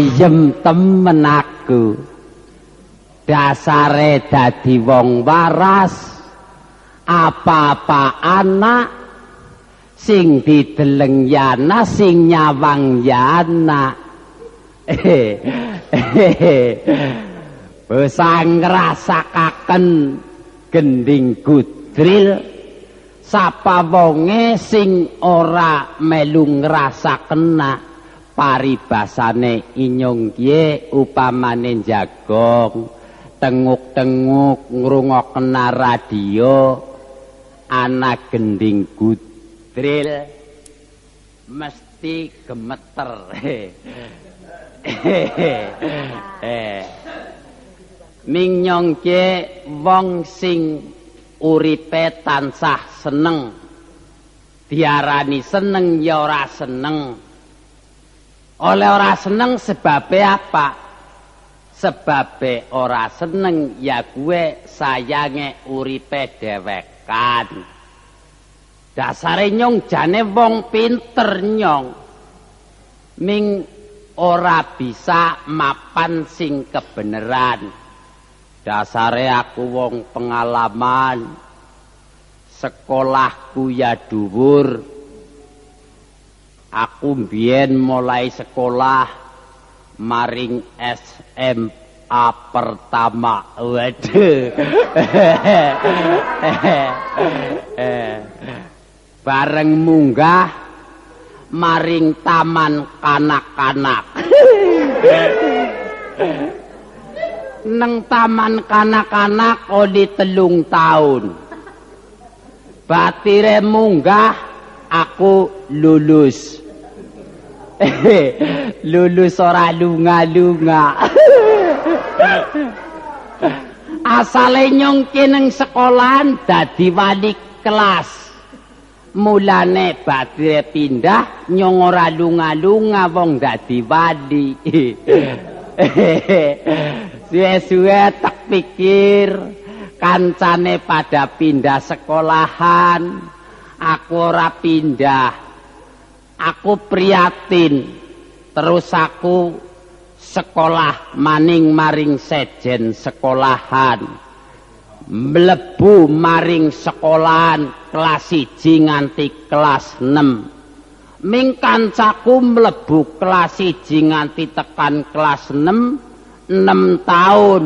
ayem temen aku dasare dadi wong waras apa-apa anak sing dideleng yana sing nyawang yana bisa ngrasakaken gending gudril sapa wonge sing ora melu ngrasakena paribasane inyong kiye upamane jagong tenguk-tenguk ngrungokna radio ana gending gudril. Mesti gemeter. Minyong kiye wong sing uripe tansah seneng. Diarani seneng ya ora seneng oleh ora seneng sebabe apa? Sebabe ora seneng ya gue sayange uripe dewekan. Dasare nyong jane wong pinter nyong. Ming ora bisa mapan sing kebeneran. Dasare aku wong pengalaman. Sekolahku ya dhuwur aku mbiyen mulai sekolah maring SMA pertama. Waduh. Bareng munggah maring taman kanak-kanak. Neng taman kanak-kanak odi telung tahun. Batire munggah aku lulus lulus ora lunga-lunga. Asale nyongke ning sekolahan dadi wali kelas. Mulane badhe pindah nyong ora lunga-lunga wong dadi wali. Suwe-suwe tak pikir kancane pada pindah sekolahan. Aku ora pindah aku priatin terus aku sekolah maning maring sejen sekolahan. Mlebu maring sekolahan kelas 1 nganti kelas 6 ming kancaku mlebu kelas 1 nganti tekan kelas 6 6 tahun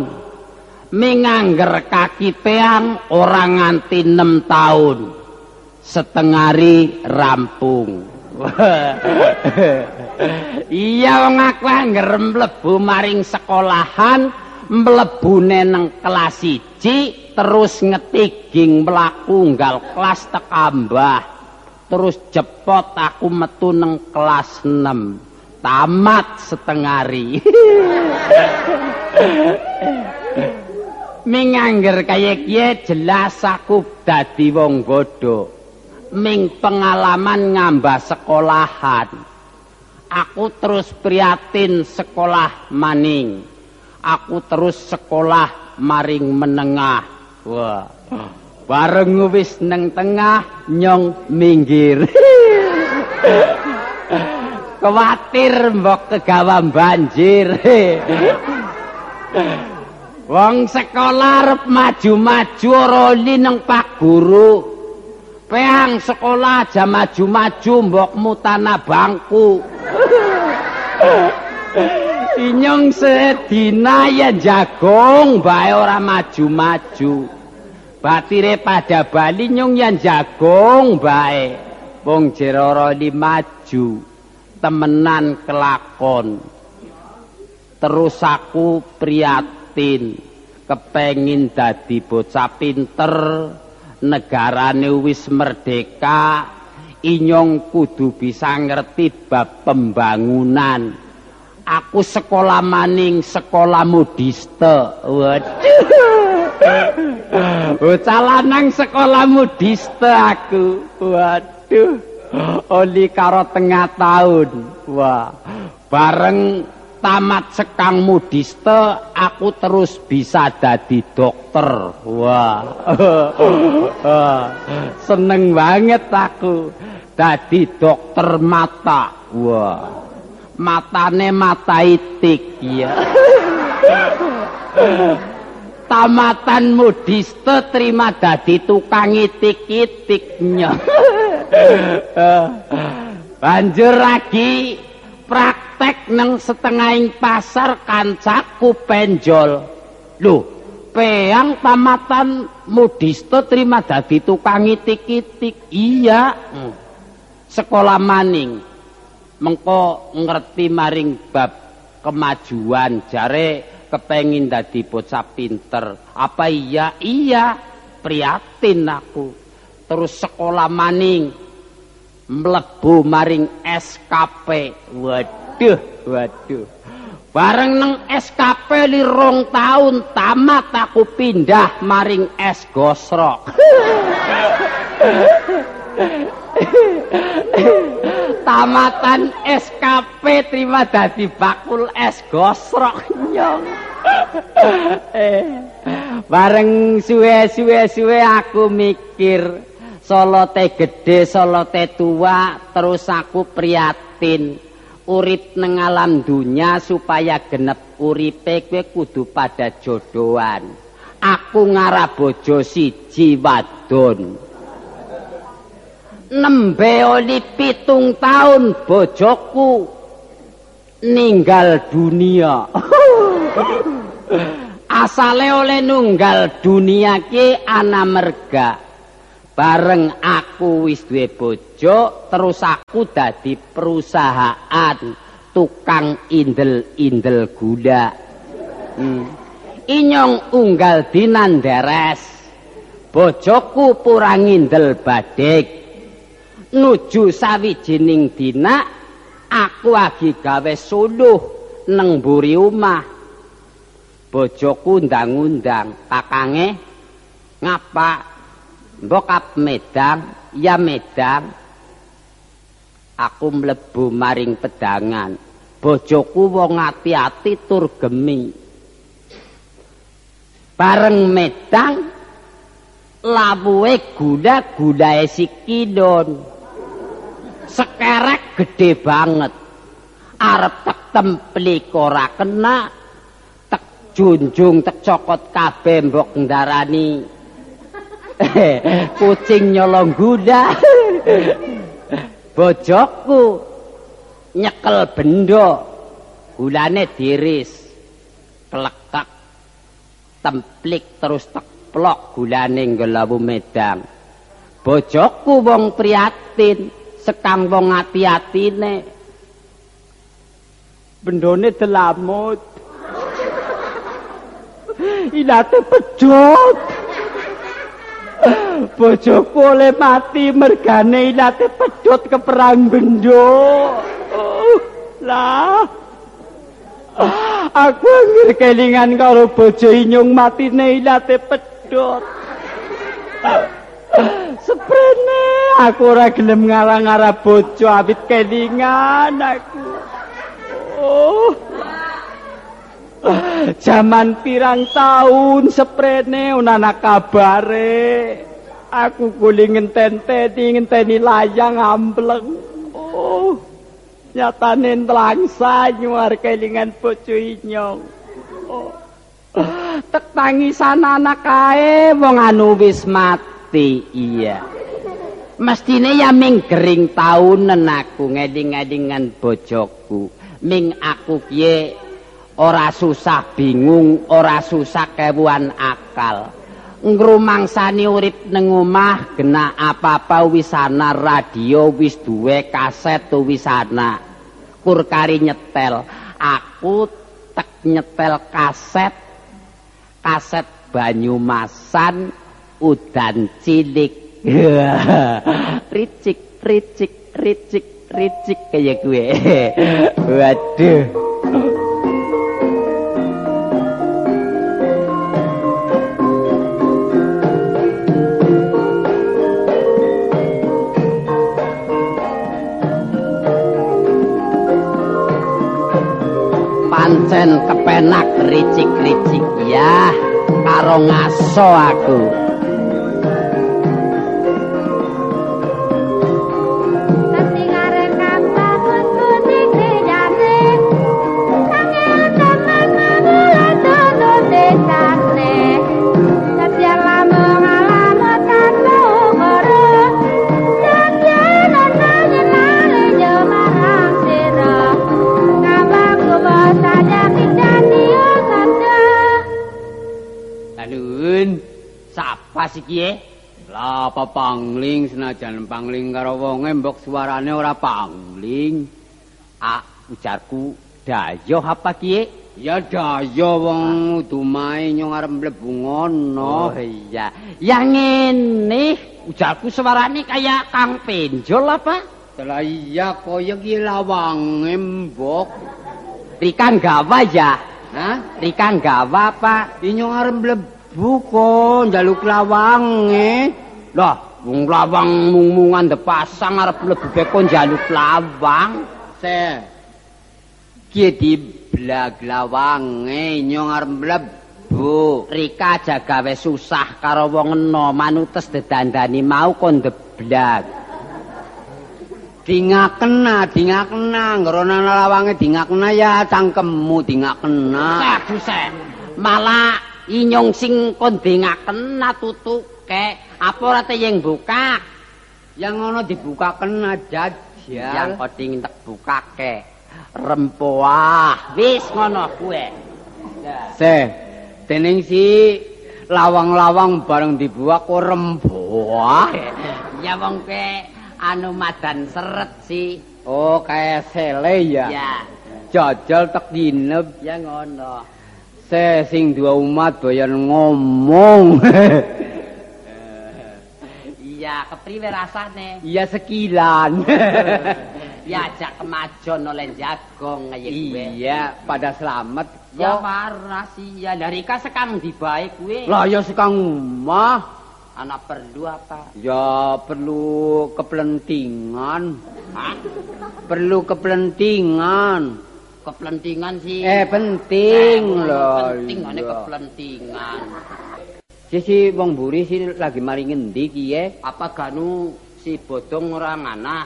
ming angger kaki peang orang nganti 6 tahun setengari rampung iya wong aku ngerem mlebu maring sekolahan mlebune nang kelas 1 terus ngetiging mlaku nggal kelas tekambah. Terus jepot aku metu nang kelas 6 tamat setengari mingangger kaya kiye jelas aku dadi wong godhok ming pengalaman ngambah sekolahan. Aku terus prihatin sekolah maning. Aku terus sekolah maring menengah. Wah. Bareng wis neng tengah nyong minggir. Kuatir mbok kegawa banjir. Wong sekolah arep maju-maju ora nang Pak Guru. Peang sekolah aja maju-maju mbokmu tanah bangku. Inyong sedina ya jagong bae ora maju-maju. Batire pada Bali nyong ya jagong bae. Wong jeroro di maju. temenan kelakon terus aku priatin kepengin dadi bocah pinter negarane wis merdeka inyong kudu bisa ngerti bab pembangunan. Aku sekolah maning sekolah modiste. Waduh. Bocah lanang sekolah modiste aku. Waduh. Oli karo tengah tahun. Wah bareng tamat sekang mudiste aku terus bisa dadi dokter. Wah. Seneng banget aku. Dadi dokter mata. Wah. Matane mata itik ya tamatan mudiste terima dadi tukang itik-itiknya. Banjur lagi praktek nang setengahing pasar kancaku penjol lho peang tamatan mudista terima dadi tukang itik-itik iya. Sekolah maning. Mengko ngerti maring bab kemajuan jare kepengin dadi bocah pinter. Apa iya? Iya prihatin aku. Terus sekolah maning mlebu maring SKP waduh waduh. Bareng neng SKP li rong taun tamat aku pindah maring es gosrok. Tamatan SKP terima dadi bakul es gosrok nyong. Eh, bareng suwe suwe suwe aku mikir Solo te gede, solo te tua, terus aku priatin. Urip neng alam dunya supaya genep uripe kue kudu pada jodohan. Aku ngarah bojo siji wadon. Nembe oli pitung tahun bojoku ninggal dunia. Asale oleh nunggal dunia ki ana merga. Bareng aku wis duwe bojo terus aku dadi perusahaan tukang indel-indel gula hmm. inyong unggal dinan deres bojoku purang indel badek nuju sawijining dina aku lagi gawe suluh neng buri omah. Bojoku ndang-undang kakange ngapa Mbokap medang, ya medang. Aku mlebu maring pedangan. Bojoku wong ati-ati tur gemi. Bareng medang lawuhe gula-gulae sikidon. Sekerek gede banget. Arep tek templik ora kena. Tek junjung tek cokot kabeh mbok ndarani. kucing nyolong gula. Bojoku nyekel bendo gulane diris kelekak templik terus teplok gulane ngelawu medang. Bojoku wong priatin sekang wong ati-atine. Bendone delamut. Ilate pejot bojoku oleh mati mergane ilate pedhot ke perang bendo oh, lah aku ngir kelingan karo bojo inyung mati ilate pedhot seprene aku ora gelem ngarang-ngarang bojo awit kelingan aku. Oh. Jaman pirang tahun seprene ana kabare. Aku kuli ngenten-teni ngenteni layang ambleng. Oh. Nyatane nlangsa nyuar kelingan bojo inyong. Oh. Tek tangisan anak kae wong anu wis mati. Iya. Mestine ya ming gering taunen aku ngeling-elingan bojoku. Ming aku piye ora susah bingung, ora susah kewuan akal. Ngrumangsani urip ning omah gena apa-apa wis ana radio wis duwe kaset wis ana. Kur kari nyetel. Aku tek nyetel kaset kaset Banyumasan udan cilik ricik ricik ricik ricik kayak gue waduh ricik-ricik ya karo ngaso aku pangling senajan pangling karo wonge mbok suarane ora pangling. Ah, ujarku dayo apa kiye? Ya dayo wong dumae nyong arep mlebu ngono. Oh iya. Yang ngene ujarku suarane kaya Kang Penjol apa? Lah iya kaya ki lawange mbok. Rikan gawa ya? Hah? Rikan gawa apa? Nyong arep mlebu Buko njaluk lawange. Lah, wong lawang mung-mungan depasang arep mlebu beko njaluk lawang. Se. Ki di blag lawange nyong arep mlebu. Rika aja gawe susah karo wong eno manutes dedandani mau kon deblag. Dingakena, dingakena, ngrona lawange dingakena ya cangkemmu dingakena. Sabusen. Malah inyong sing kondingaken natutuke apa ora teyeng buka. Yang ngono dibukaken aja yang koding tak bukake. Rempoah. Wis ngono kuwe se dening si lawang-lawang bareng dibuak kok rempoah? Ya wong ke anu madan seret si. Oh kayak sele ya? Ya. Jajal tak dinep ya ngono. Se sing dua umat bayan ngomong. iya, kepriwe rasane? Iya sekilan. ya ajak kemajon oleh jagong kaya gue. Iya, pada selamat. Ya waras iya. Dari ka sekang dibae gue. Lah ya sekang mah. Anak perlu apa? Ya perlu kepelentingan. Hah? Perlu kepelentingan. kepentingan sih. Eh penting eh, loh. Penting ane kepentingan. Si si wong buri si lagi mari ngendi kiye? Apa ganu si bodong ora mana?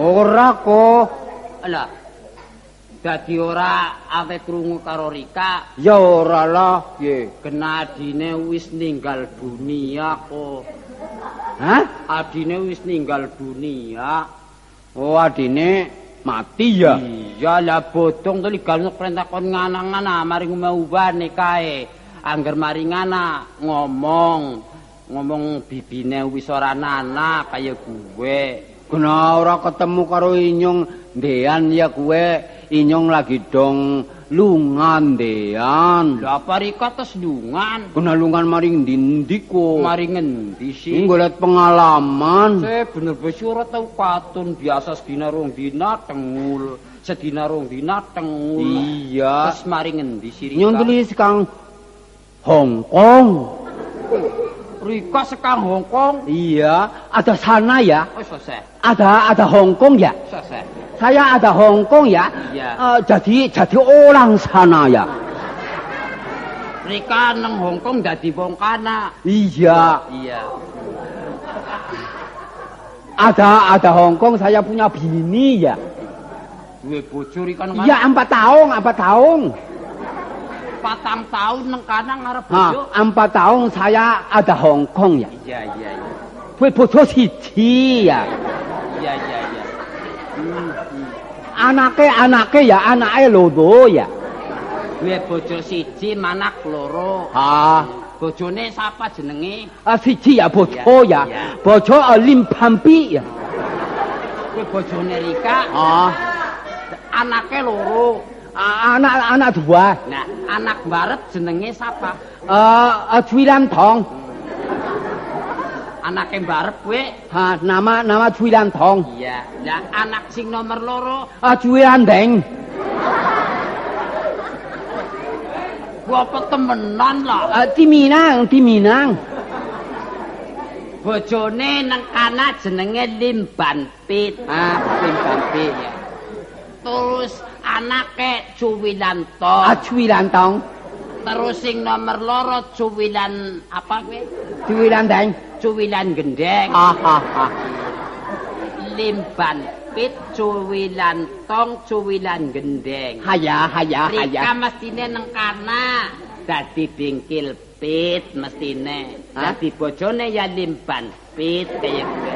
Ora kok. Alah. Dadi ora awe krungu karo Rika. Ya ora lah, ye. Genadine wis ninggal dunia kok. Hah? Adine wis ninggal dunia. Oh, adine mati ya iya lah bodong to ligal perintah kon nganang-ngana mari ngubane kae angger mari ngana ngomong. Ngomong bibine wis ora nana kaya gue kena ora ketemu karo inyong ndean ya gue inyong lagi dong lungan dean. Lha apa rika tes lungan? Kena lungan mari ndi kok mari ngendi sih? Nggolet pengalaman. Se bener wis ora tau katun biasa sedina rong dina tengul. Sedina rong dina tengul. Iya. Terus mari ngendi sih nyong tulis kang Hong Kong Rika sekang Hongkong. Iya, ada sana ya. Oh, selesai. Ada ada Hong Kong ya. Selesai. Saya ada Hong Kong ya. Iya. Eh, jadi jadi orang sana ya. Rika nang Hongkong dadi wong kana. Iya, Iya. ada ada Hong Kong saya punya bini ya. Duwe bojo Rika nang Iya, empat tahun, empat tahun. Patang tahun nang kana ngarep Ha, bojo. empat tahun saya ada Hong Kong ya. Iya, iya, iya. Gue bojo siji ya. Iya, iya, iya. Hmm, hmm. Anake anake ya anake loro ya. Duwe bojo siji, manak loro. Ha, Bojone sapa jenenge? ah, siji ya bojo ya. iya. Bojo lim pampi ya. Kuwi bojone Rika, Ah, anake loro. A- anak anak dua. Nah, anak barep jenenge sapa? Eh, uh, Juilan Tong. Anake barep kuwi Ha, nama nama Juilan Tong. Iya. Lah anak sing nomor loro Ah, Juilan Deng. gua apa temenan lah. Ah, di Minang, di Minang. Bojone nang kana jenenge Limban Pit. Ah, lim pampi. Iya. Terus anake Cuwilanto. Ah, Juilan Tong. Terus sing nomor loro Cuwilan apa kuwi? Juilan Deng. Cuwilan Gendeng. Ah, ah, ah. Limban Pit, Cuwilan Tong, Cuwilan Gendeng. Haya, haya, Rika haya. mestine nang kana dadi bingkil pit mestine. Dadi bojone ya limban pit kaya kuwi.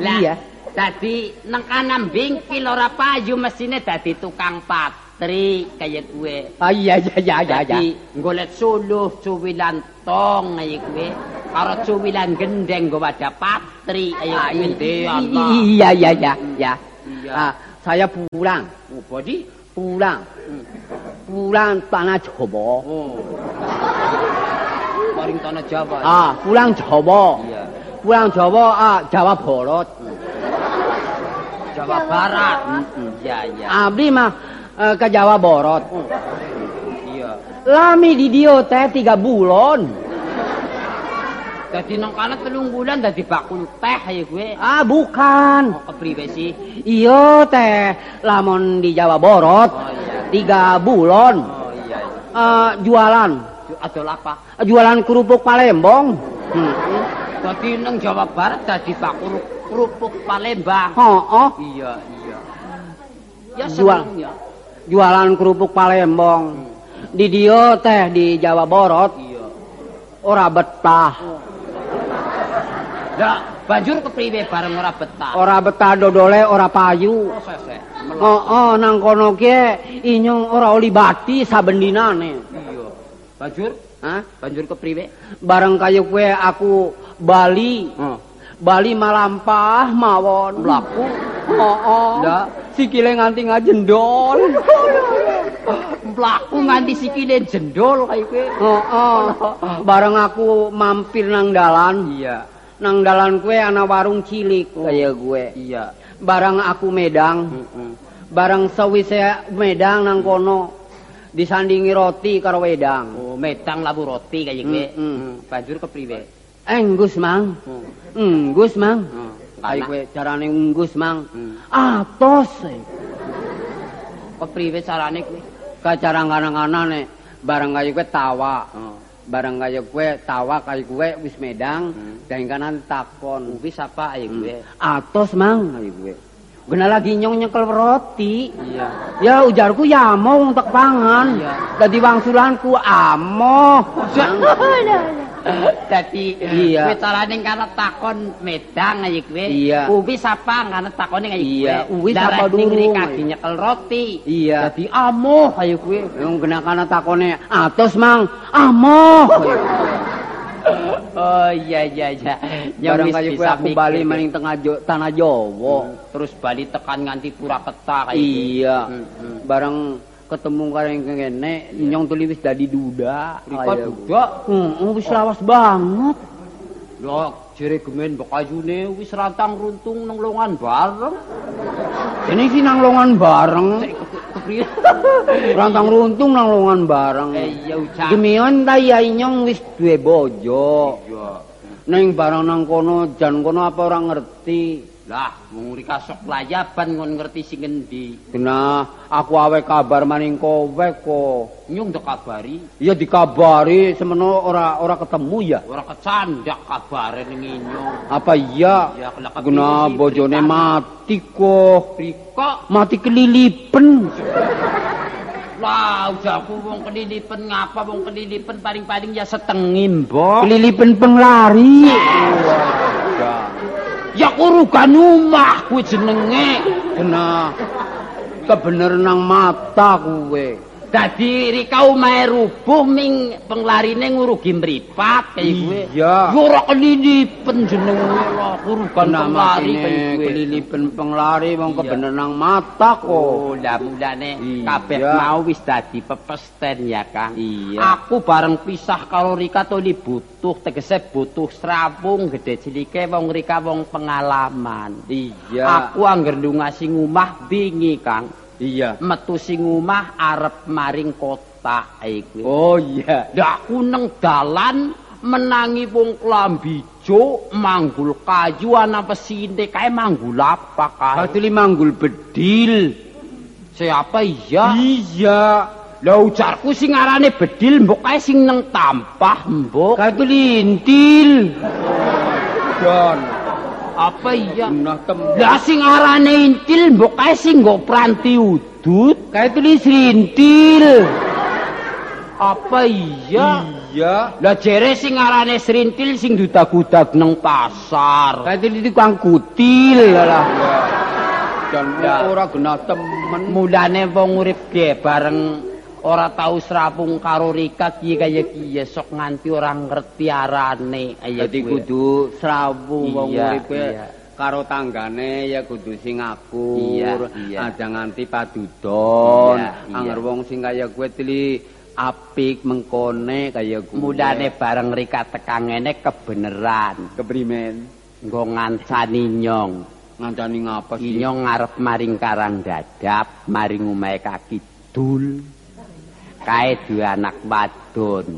Lah, Iya. Dadi nang kana bingkil ora payu mestine dadi tukang patri kaya kuwi. Ah, iya, iya, iya, iya. Dadi golek suluh cuwilan tong kaya kuwi. Karo cuwilan gendeng go wadah patri kaya. Ndi, Allah. Iya, iya, iya, iya. Ah, saya pulang, Apa di? pulang. Pulang tanah Jawa. Oh. Paring tanah Jawa. Ah, pulang Jawa. Iya. Pulang Jawa, ah, Jawa Barat. Jawa Barat. Iya, iya. Abdi mah eh, ke Jawa Barat. Iya. Lami di dia teh tiga bulan. Dadi nang kana telung bulan dadi bakul teh ya gue. Ah, bukan. Oh, kepriwe sih? Iya teh, lamun di Jawa Barat Oh iya. tiga bulan. Oh iya. Eh, jualan, Adol apa? jualan kerupuk Palembang. Hmm. Dadi nang Jawa Barat dadi bakul kerupuk Palembang. Oh, oh, Iya, iya. Ya Jual. ya. jualan kerupuk Palembang. Di dia teh di Jawa Barat Iya. ora betah. Lah, banjur kepriwe bareng ora betah? Ora betah dodole ora payu. Oh. Oh, oh nang kono ki inyong ora oli bati saben dinane. Iya. Banjur? Hah? Banjur kepriwe? Bareng kaya kue aku Bali. Oh. Bali malampah mawon. Mlaku. Oh. Ndak. Sikile nganti ngajendol. Mlaku nganti sikile jendol kaya kowe. Bareng aku mampir nang dalan. Iya. Nang dalan kue ana warung cilik kaya gue. Iya. Bareng aku medang. Heeh. Bareng sewise medang nang kono disandingi roti karo wedang. Oh, medang labu roti kaya kowe. Mm, mm. Banjur kepriwe? Enggus, Mang. Oh. Enggus, Mang. Oh. Ayo Anak. kowe carane enggus, Mang. Hmm. Atos. eh. Kepriwe carane kowe? Kacara ngana-nganane bareng kaya kowe tawa. Bareng kaya kowe tawa kaya kowe wis medang, Hmm. dan kanan takon. Wis apa ayo kowe? Atos, Mang, kaya kowe. Gena lagi nyong nyekel roti. Iya. Ya ujarku ya mau tek pangan. Iya. Dadi wangsulanku amo. Dadi Iya. kowe carane kana takon medang ayo kowe. Iya. Uwis apa kana takone kaya kowe. Iya, uwis Lah, apa rek ning durung, mriki ayo. kaki nyekel roti. Iya. Dadi amoh ayo kowe. Yang kena kana takone atos mang amo. Oh iya iya iya. Barang kaya kowe bisa aku bali maning tengah jo, tanah Jawa. Terus bali tekan nganti Purapeta kaya Iya. Hmm, hmm. Bareng ketemu karo yang kene nyong tuli wis dadi duda. Ayo. duda. Heeh, wis lawas banget. Lho, jere gemen bekayune wis rantang runtung nang longan bareng. Ini sih nang longan bareng. Rantang runtung nang longan bareng. Eh iya ucap. Gemion ta ya nyong wis duwe bojo. Iya. ning barang nang kono jan kono apa ora ngerti lah wong rika sok layaban ngon ngerti sing endi genah aku awe kabar maning kowe kok. Nyung dak kabari iya dikabari semeno ora ora ketemu ya. Ora kecandak kabare ning inyong apa iya? Ya kelak genah bojone mati kok. Rika mati kelilipen. Lah, ujaku wong kelilipen ngapa wong kelilipen paling-paling ya setengi, Mbok. kelilipen penglari Ya kurukan omah kuwi jenenge. genah kebener nang mata kuwe Dadi rika omahe rubuh ming penglarine ngurugi mripat kaya kuwe. Iya. Ya ora kelilipen jenenge lho, penglari kaya kuwe. kelilipen penglari wong Iya. kebener nang mata kok Oh, lah mulane kabeh mau wis dadi pepesten ya, Kang. Iya. Aku bareng pisah karo Rika toli butuh tegese butuh srawung gede cilike wong Rika wong pengalaman. iya Aku angger ndungasi ngumah bingi, Kang. Iya Metu sing ngumah arep maring kota kuwi. oh iya Lah aku neng dalan menangi wong klambijo manggul kayu ana pesinte kae manggul apa kae? Batuli manggul bedil. Siapa iya? Iya. Lah ujarku sing arane bedil mbok kae sing neng tampah mbok. Kae lintil. Don. Apa iya? Nah. Lah sing arane intil mbok kae sing nggo pranti udut. Kae tuli serintil. Apa iya? Iya. Lah jere sing arane serintil sing dudag-dudag neng pasar. Kae tuli tukang kutil lah. Dan ora genah temen. Mulane wong urip ge bareng ora tau srapung karo Rika kiye kaya kiye sok nganti ora ngerti arane. Dadi kuwi. kudu srawung wong uripe karo tanggane ya kudu sing akur. Iya. Aja nganti padudon. Anger wong sing kaya kowe tuli apik mengkone kaya gue. Mulane bareng Rika tekang ngene kebeneran. keprimen Nggo ngancani nyong. ngancani ngapa sih? Inyong ngarep maring karang dadap, maring omahe kaki dul. Kae duwe anak wadon.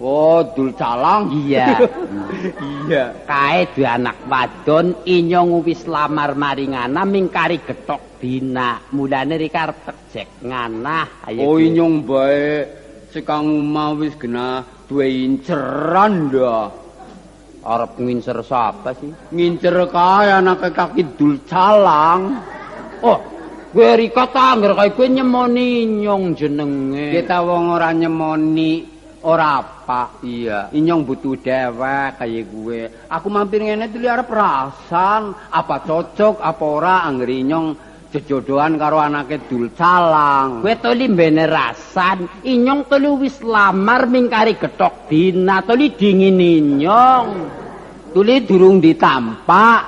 Oh, dul calang. Iya. iya. Kae duwe anak wadon, inyong wis lamar maring ana mingkari getok dina. Mulane Rika arep tejek nganah. Ayo Oh, inyong bae sekang umah wis genah duwe inceran dah. arep ngincer sapa sih? Ngincer kae anake kaki dul calang. Oh, gue Rika tangger kae gue nyemoni nyong jenenge. Kita wong ora nyemoni ora apa. Iya. Inyong butuh dewek kaya gue. Aku mampir ngene tuli arep rasan, apa cocok apa ora anggere inyong jejodohan karo anake dul calang. Gue toli mbene rasan, inyong toli wis lamar mingkari getok dina, toli dingin inyong. Tuli durung ditampak.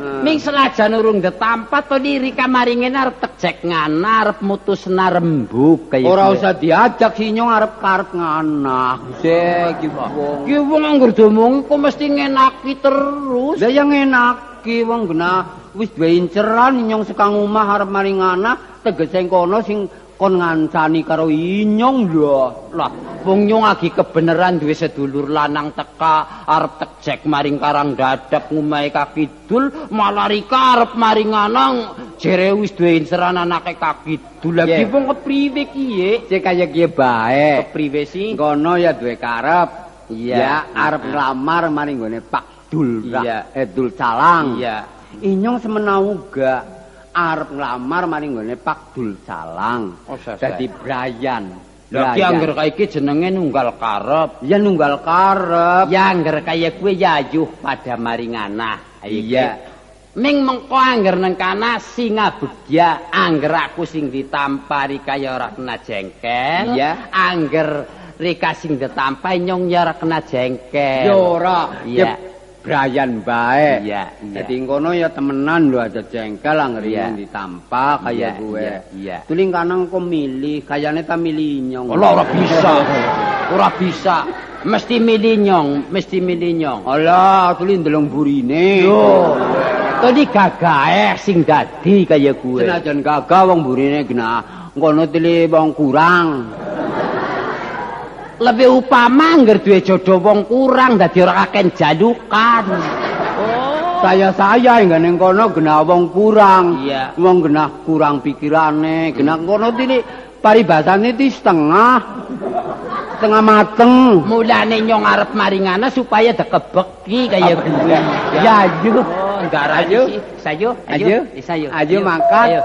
Ming selajan urung detampat toli Rika maringin arep tejek ngana, arep mutusna rembug kaya Ora usah diajak si inyong arep karep nganah. Sek iki wong. Ki wong anggur domong kok mesti ngenaki terus. Lah yang enaki wong genah wis duwe inceran inyong sekang omah arep maring anak tegese kono sing kon ngancani karo inyong lho. Lah, wong nyong lagi kebeneran duwe sedulur lanang teka arep tejek maring karang dadap ngumahe kakidul, malah Rika arep maring anang jere wis duwe inseran anake kakidul. Lagi wong kepriwe kiye? Cek kaya kiye bae. Kepriwe sih? Kono ya duwe karep. Iya. Ya arep nglamar maring gone Pak Dul. Iya. Eh Dul Calang. Iya. Inyong semenau uga arep nglamar maring gone Pak Dul Calang. Oh, Dadi Brian. Lagi angger kaya iki jenenge nunggal karep. Ya nunggal karep. Ya angger kaya kuwe yayuh pada maring anah. Iya. Ki. Ming mengko angger nang kana singa begya angger aku sing ditampari kaya ora kena jengkel. Iya. Angger Rika sing ditampa nyong ya ora kena jengkel. Ya ora. Iya. Ya Brian bae. Iya, iya. Dadi ngono ya temenan lho aja jengkel Iya. yang ditampa kaya Iya, gue. iya, iya. Tuling kanang kok milih, kayane ta milih inyong. Ora ora bisa. Ora bisa. Mesti milih nyong, mesti milih nyong. Alah, tuli ndelong burine. Yo. Tadi gagaeh sing dadi kaya kuwe. Senajan gagah wong burine genah. Ngono tuli wong kurang. Lebih upama anggar duwe jodoh wong kurang dadi ora kakek jalukan. Oh. Saya saya enggak ning kono genah wong kurang. Iya. Wong genah kurang pikirane, genah kono tini paribasane ti setengah. Setengah mateng. Mulane nyong arep maringana supaya dekebeki kaya gue. Ya, ayo. Oh, enggak Ayo. Sayo, Ayo. ayo. Eh, Sayo. Ayo, mangkat. Ayo.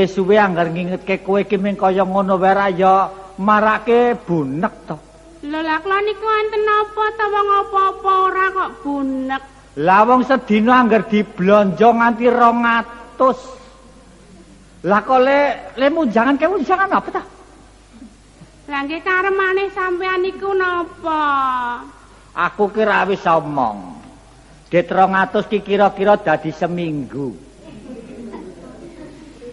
Suwe-suwe anggar ngingetke kowe ki ming kaya ngono wae ra ya marake bunek to. Lho lak lho niku enten napa ta wong apa-apa ora kok bunek. Lah wong sedina anggar diblonjo nganti 200. Lah kok le le munjangan ke munjangan apa ta? Lah nggih karemane sampean niku napa? Aku kira wis omong. Dit 200 ki kira-kira dadi seminggu.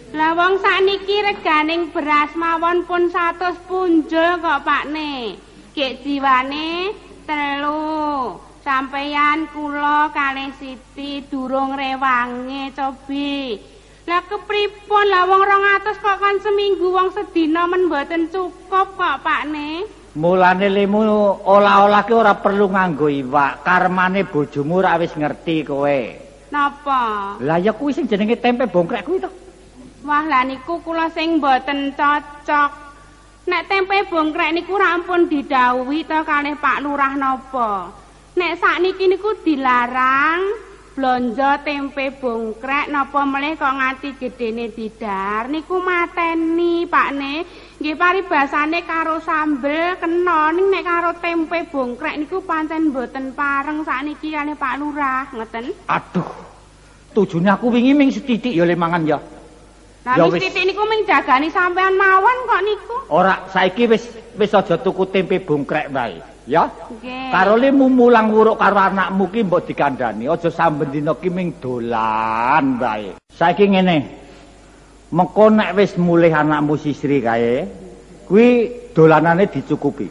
Lah wong sakniki reganing beras mawon pun 100 punjul kok Pakne. Gek jiwane telu. Sampeyan kula kalih Siti durung rewange cobi. Lah kepripun lah wong 200 kok kan seminggu wong sedina men mboten cukup kok Pakne. Mulane lemu olah-olah ki ora perlu nganggo iwak. Karmane bojomu ora wis ngerti kowe. Napa? Lah ya kuwi sing jenenge tempe bongkrek kuwi to. Wah lah niku kula sing mboten cocok. Nek tempe bongkrek niku rampun didhawuhi to kalih Pak Lurah napa. Nek sakniki niku dilarang blonjo tempe bongkrek napa melih kok nganti gedene didar niku mateni Pakne. Nggih paribasane karo sambel kena ning nek karo tempe bongkrek niku pancen mboten pareng sakniki kalih Pak Lurah ngeten. Aduh. Tujune aku wingi ming setitik ya le mangan ya. Lah wis titik niku ming jagani sampean mawon kok niku. Ora saiki wis wis aja tuku tempe bongkrek wae. Ya. Karo limu mulang wuruk karo anakmu ki mbok dikandani, aja samben dina ki ming dolan bae. Saiki ngene. Mengko nek wis mulih anakmu sisri kae, kuwi dolanane dicukupi.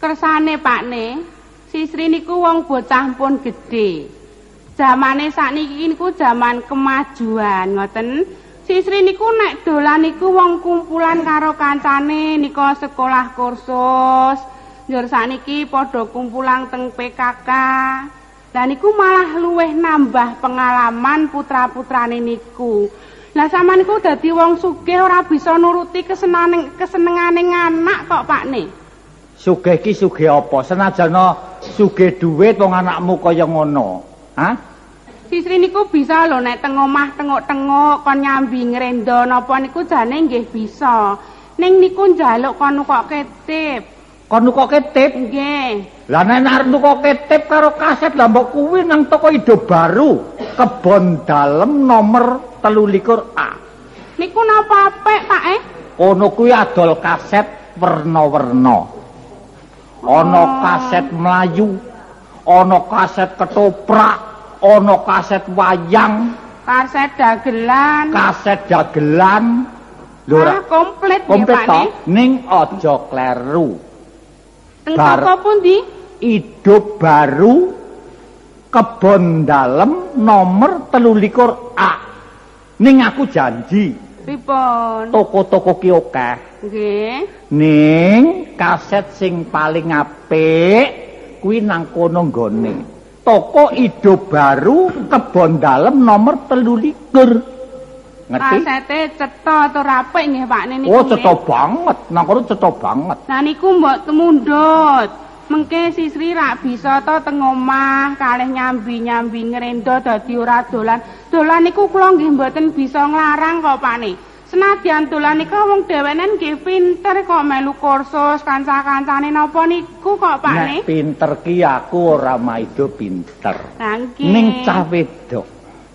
Kersane Pakne, Sisri niku wong bocah pun gedhe. Zamane sakniki niku zaman kemajuan, ngoten. Sisri niku nek dolan niku wong kumpulan karo kancane nika sekolah kursus. Njur sakniki padha kumpulan teng PKK. Lah niku malah luweh nambah pengalaman putra-putrane niku. Lah sama niku dadi wong sugih ora bisa nuruti kesenane kesenengane anak tok Pakne. Sugih ki sugih apa? Senajana sugih dhuwit wong anakmu kaya ngono. Hah? Sisri niku bisa lho nek teng omah tengok-tengok kon nyambi ngrendo napa niku jane nggih bisa. Ning niku njaluk kon kok ketip. Kon nukoke tip. Nggih. Lah nek arep nukoke tip karo kaset lah mbok kuwi nang toko Ido Baru, Kebon Dalem nomor 13A. Niku napa apik, Pak eh? Kono kuwi adol kaset werna-werna. Ana kaset Melayu, ana kaset ketoprak, ana kaset wayang, Kaset dagelan. kaset dagelan. Lho Ah, ora komplit nggih, komplit Pak to, eh? ning aja kleru. Teng toko pundi? Hidup baru kebon dalem nomor 13A. Ning aku janji Pripun? toko-toko ki akeh. Nggih. Ning kaset sing paling apik kuwi nang kono nggone. Toko Ido Baru Kebon Dalem nomor 13. Ngerti? Kasete cetha tur apik nggih, Pak niku. Oh, nggih. cetha banget. Nang kono cetha banget. Nah niku mbok temundut. Mengke Sisri rak bisa to teng omah kalih nyambi-nyambi ngrendo dadi ora dolan. Dolan niku kula nggih mboten bisa nglarang kok Pakne. Senadyan dolan niku wong dhewenen nggih pinter kok melu kursus kanca-kancane napa niku kok Pakne. Nek pinter ki aku ora maido pinter. Ning cah wedok.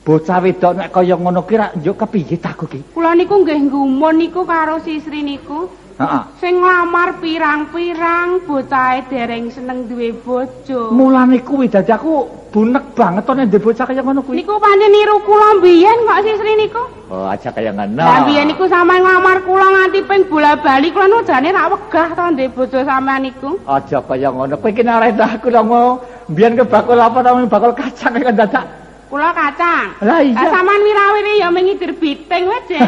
Bocah wedok nek kaya ngono ki rak yo kepiye taku ki? Kula niku nggih nggumun niku karo Sisri niku. Heeh. Sing nglamar pirang-pirang bocahe dereng seneng duwe bojo. Mulane kuwi dadi aku bunek banget to nek bocah kaya ngono kuwi. Niku pancen niru kula mbiyen kok Sisri niku. Oh, aja kaya ngono. Lah biyen niku sampean nglamar kula nganti ping bola-bali kula nu jane rak wegah to ndek bojo sampean niku. Aja kaya ngono. Kowe ki nek ora aku lho mau mbiyen ke bakul apa to bakul kacang kan dadak. Kula kacang. Lah iya. Lah sampean wirawiri ya mengidir biting wae, Jeng.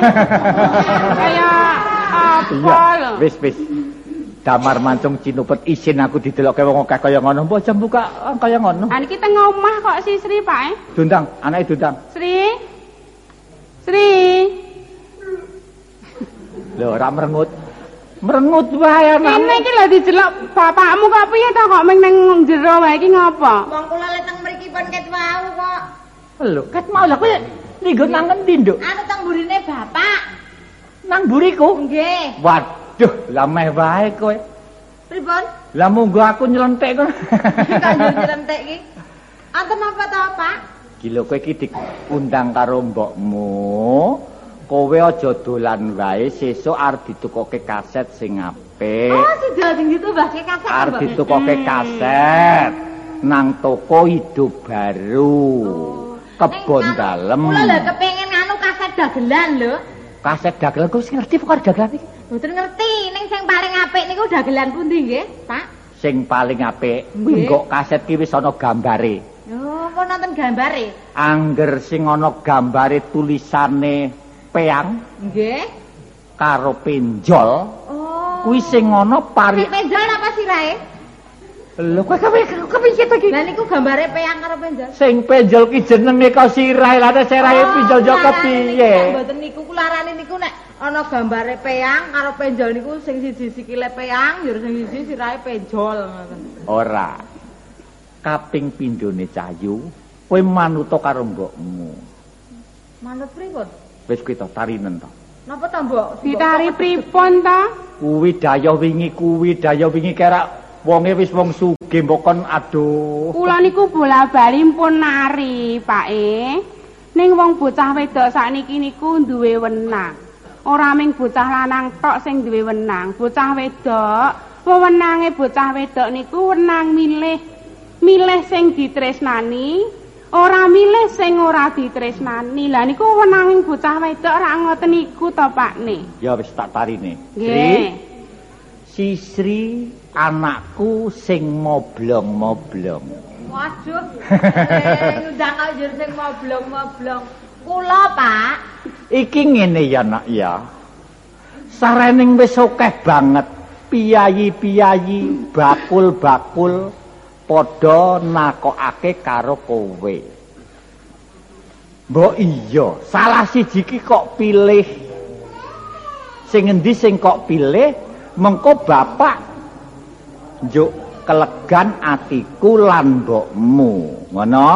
Kaya apa lho. Wis wis. Damar mancung cinupet isin aku didelokke wong akeh kaya ngono. Mbok jam buka ah, kaya ngono. Ah niki teng omah kok si Sri, Pak. Eh. Dundang, anake dundang. Sri. Sri. Lho, ora merengut. Merengut wae Ini anakmu. iki lho dijelok bapakmu kok piye to kok ming nang jero wae iki ngopo? Wong kula le teng mriki pun ket wau kok. Lho, ket mau lah kowe linggo nang ngendi, Nduk? Anu teng burine bapak. Nang buriku. Nggih. Waduh, lah meh wae kowe. Pripun? Lah monggo aku nyelentik kok. Kanjur nyelentik iki. Anten apa to, Pak? Gila kowe iki diundang karo mbokmu. Kowe aja dolan wae, sesuk arep ditukoke kaset sing apik. Oh, sudah sing ditambahke kaset. Arep ditukoke kaset nang toko hidup baru. Kebon dalem. Kula lho kepengin anu kaset dagelan lho. Kaset dagelan kowe sing ngerti pokoke dagelan iki. Mboten ngerti ning sing paling apik niku dagelan pundi nggih, Pak? Sing paling apik kuwi engko kaset ki wis ana gambare. Oh, kok nonton gambare? Angger sing ana gambare tulisane peang Nggih. karo penjol Oh. kuwi sing ana pari penjol apa sirahe? Lho kowe kowe kepiye to iki? Lah niku gambare peyang karo penjol. Sing penjol ki jenenge kok sirahe lha nek sirahe penjol yo kepiye? Mboten niku kularane niku nek ana gambare peyang karo penjol niku sing siji sikile peyang, yo sing siji sirahe penjol ngoten. Ora. Kaping pindhone cayu kowe manuta karo mbokmu. Manut pripun? Wis kuwi to tarinen to. Napa to, Mbok? Ditari pripun to? Kuwi daya wingi kuwi daya wingi kerak wonge wis wong sugih mbok kon aduh. Kula niku bola-bali pun nari, Pak E. Ning wong bocah wedok sakniki niku duwe wenang. Ora ming bocah lanang tok sing duwe wenang. Bocah wedok wewenange bocah wedok niku wenang milih. Milih sing ditresnani, ora milih sing ora ditresnani. Lah niku wenanging bocah wedok ra ngoten niku to, Pakne. Ya wis tak tarine. Nggih. Sisri anakku sing moblong-moblong. Waduh. Eh, Ngundang kok njur sing moblong-moblong. Kula, Pak. Iki ngene ya nak ya. Sarening wis akeh banget piyayi-piyayi, bakul-bakul padha nakokake karo kowe. Mbok iya, salah siji ki kok pilih. Sing endi sing kok pilih, mengko bapak njuk kelegan atiku lan mbokmu. Ngono?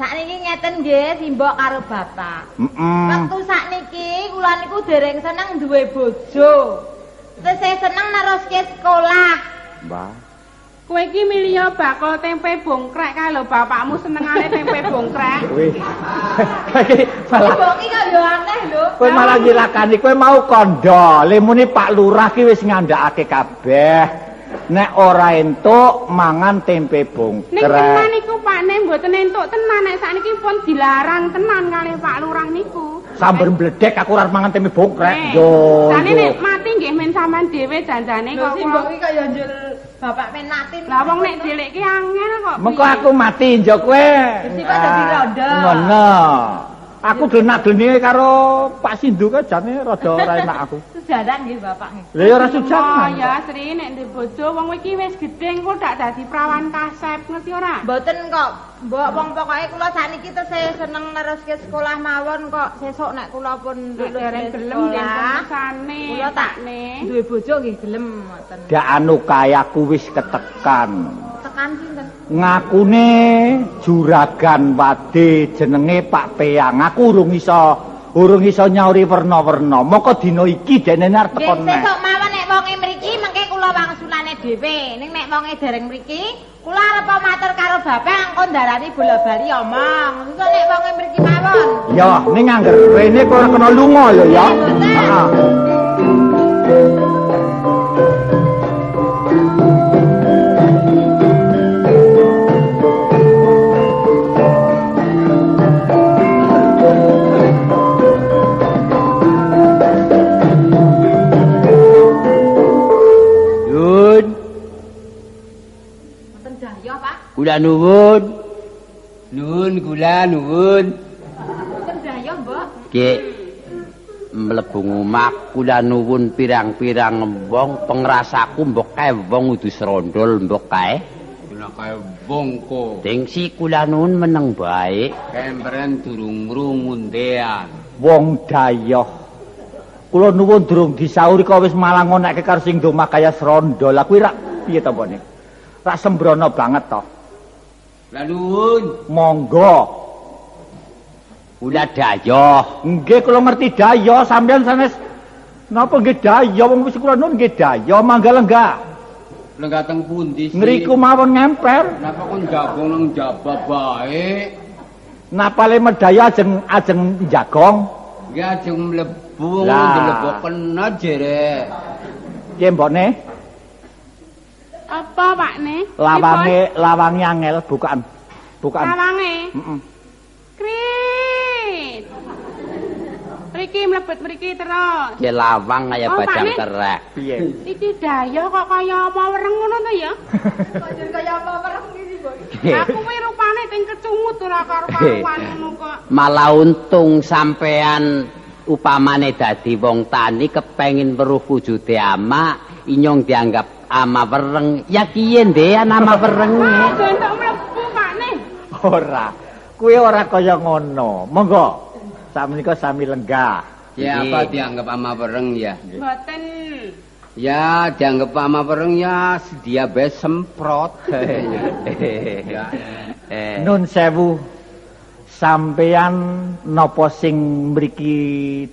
Sakniki ngeten nggih simbok karo Bapak. Heeh. Waktu sakniki kula niku dereng seneng duwe bojo. Saya seneng neruske sekolah. Mbah. Kowe iki milih bakul tempe bongkrek kae lho bapakmu senengane tempe bongkrek. Wih. Iki malah Bongi kok yo aneh lho. kowe malah nyilakani kowe mau kondo. Lemune Pak Lurah ki wis ngandhakake kabeh. Nek ora entuk mangan tempe Ning bongkrek. tenan niku Pakne mboten entuk tenan nek sakniki pun dilarang tenan kalih Pak Lurah niku. Sambar mbledek aku ora mangan tempe bongkrek. Nek, Yo. Jane nek mati nggih men sampean dhewe janjane Lho kok. simbok kula- iki kok yo Bapak penatin. Lah wong nek dheleke angel kok. Mengko aku mati njok kowe. Kok dadi Ah, rondo. Ngono. Aku denak-dene karo Pak Sindu kan jane rada ora enak aku. Sejaran nggih Bapak nggih. Lah ya ora Oh sujangan. ya Sri nek ndek bojo wong iki wis gedhe engko dak dadi prawan kasep ngerti ora? Mboten kok, mbok wong pokoke kula sakniki terus saya seneng neruske sekolah mawon kok. Sesuk nek kula pun lulus gelem den pemesane. Kula tak Pakne. duwe bojo nggih gelem ngoten. Dak anu kaya aku wis ketekan. Sinten? ngakune juragan wade jenenge Pak Peyang aku urung iso urung iso nyauri werna-werna moko dina iki dene arep tekon nek sesuk mawon nek wonge mriki mengke kula wangsulane dhewe. Ning nek wonge dereng mriki, kula arep matur karo bapak engko ndarani bola-bali omong. Sesuk nek wonge mriki mawon. ya ning angger rene kok ora kena lunga lho ya mboten. Heeh. Kula nuwun. Nuwun kula nuwun. Jaya, Mbok. Ki mlebu omah kula nuwun pirang-pirang wong pengrasaku mbok kae wong udu serondol mbok kae. Kula kaya bongko. Dengsi kula nuwun meneng bae. Kemberen durung ngrungundean. wong dayoh kula nuwun durung disauri kok wis malah ngonekke karo sing domah kaya srondo lah kuwi rak piye to mbone rak sembrono banget to Lah nuwun. monggo Kula dayoh. nggih kula ngerti dayoh sampean sanes napa nggih dayoh wong wis kula nuwun nggih dayoh mangga lenggah Lenggah teng pundi sih? ngriku mawon ngemper Napa kon jagong nang jaba bae? napale medaya ajeng ajeng jagong Nggih ajeng mlebu Lah. ndeleboken jere. piye mbone Apa Pakne? lawange lawange angel bukaan bukaan Lawange. heeh Krit. Mriki mlebet mriki terus. Ki lawang kaya Oh, bajang kerek. piye Iki dayoh kok kaya apa wereng ngono to ya? Kok njur kaya apa wereng iki, Mbok? Aku kuwi rupane ting kecungut ora karo-karuan ngono kok. Malah untung sampean upamane dadi wong tani kepengin weruh wujude ama, inyong dianggap ama wereng. Ya kiye ndean ama werenge? Entuk mlebu Pakne. ora kuwi ora kaya ngono monggo sakmenika sami lenggah Ya apa dianggap ama bereng ya? Mboten. Ya dianggap ama bereng ya sedia bae semprot. ya. Eh, Nun sewu sampeyan napa sing mriki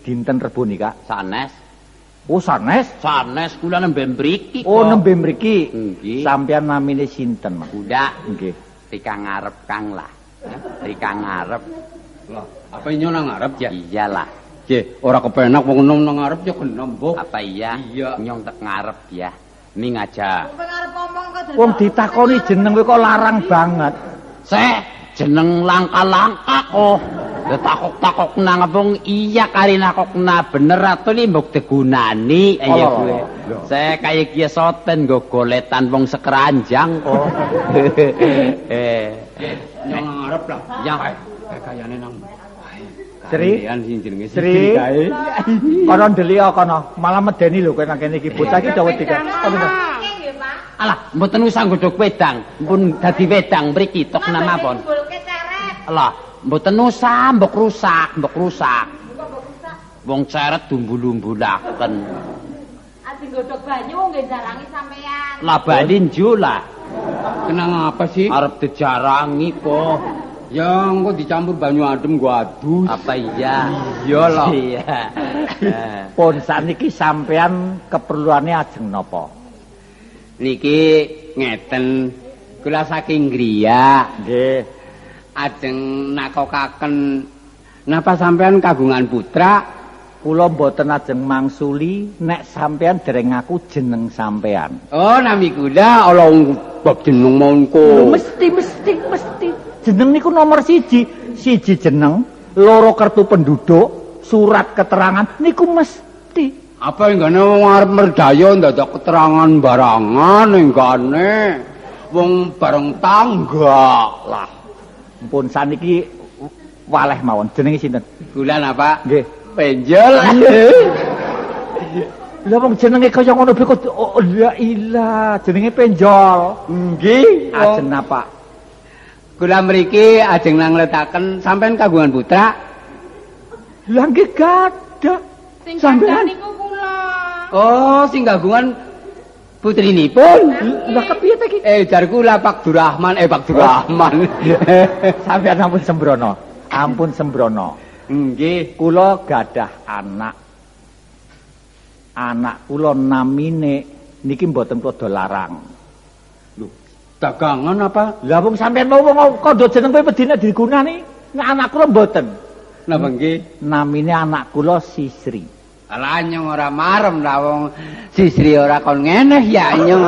dinten Rebo nika? sanes, Oh sanes. sanes kula nembe mriki Oh nembe mriki. Nggih. Sampeyan namine sinten, Mas? Kula Nggih. Rika ngarep Kang lah. Rika ngarep. Lah, apa inyo nang ngarep ya? Iyalah. Nggih, ora kepenak wong enom nang ngarep ya kena mbok. Apa iya? Iya. Nyong tek ngarep ya. Ming aja. Pengarep omong kok Wong ditakoni jeneng kowe kok larang banget. Seh, jeneng langka-langka kok. Takok-takok nang wong iya kari nakokna bener atau li mbok digunani ayo Oh, gue. Saya kaya kia soten go goletan wong sekeranjang kok. eh, Nyong ngarep lah. yang Kayane nang Sri, jenenge Sri. kae. kono ndelik kono, malah medeni lho kowe nang kene iki bocah iki dawuh tiga. Alah mboten usah godhog wedang, pun dadi wedang mriki tok nama pon. Bulke ceret. Lah, mboten usah mbok rusak, mbok rusak. Wong ceret dumbul-umbulaken. Ajeng godhog banyu nggih jarangi sampean. Lah balin jula. Kenang apa sih? Arep dijarangi kok. Ya engko dicampur banyu adem gua adus. Apa iya? Iya lah. Iya. Pun saniki sampean keperluane ajeng napa? Niki ngeten kula saking griya Nggih. Ajeng nakokaken napa sampean kagungan putra Kula mboten ajeng mangsuli nek sampean dereng ngaku jeneng sampean. Oh nami kula ala bab jeneng mongko mesti mesti mesti. Jeneng niku nomor siji. Siji jeneng, loro kartu penduduk, surat keterangan niku mesti. apa enggane wong arep merdaya ndadak keterangan barangan enggane wong bareng tangga lah Pun saniki waleh mawon. Jenenge sinten? kula napa Nggih. penjol Lah wong jenenge kaya ngono beko oh, la ilah, jenenge penjol. nggih Ajeng napa? kula mriki ajeng nangletaken sampean kagungan putra Lah nggih gadah. Sing Sampean? niku kula. oh sing kagungan putrinipun Lah kepiye ta iki? eh jar kula Pak Durrahman eh Pak Durrahman Sampeyan ampun sembrono. Ampun sembrono. nggih Kula gadah anak. Anak kula namine niki mboten kula larang. dagangan apa Lah wong sampeyan mau wong kandha jeneng kowe pedine digunani. Nek anak kula mboten. napa nggih Namine anak kula Sisri. Alah nyong ora marem lah wong sisri ora kon ngeneh ya nyong.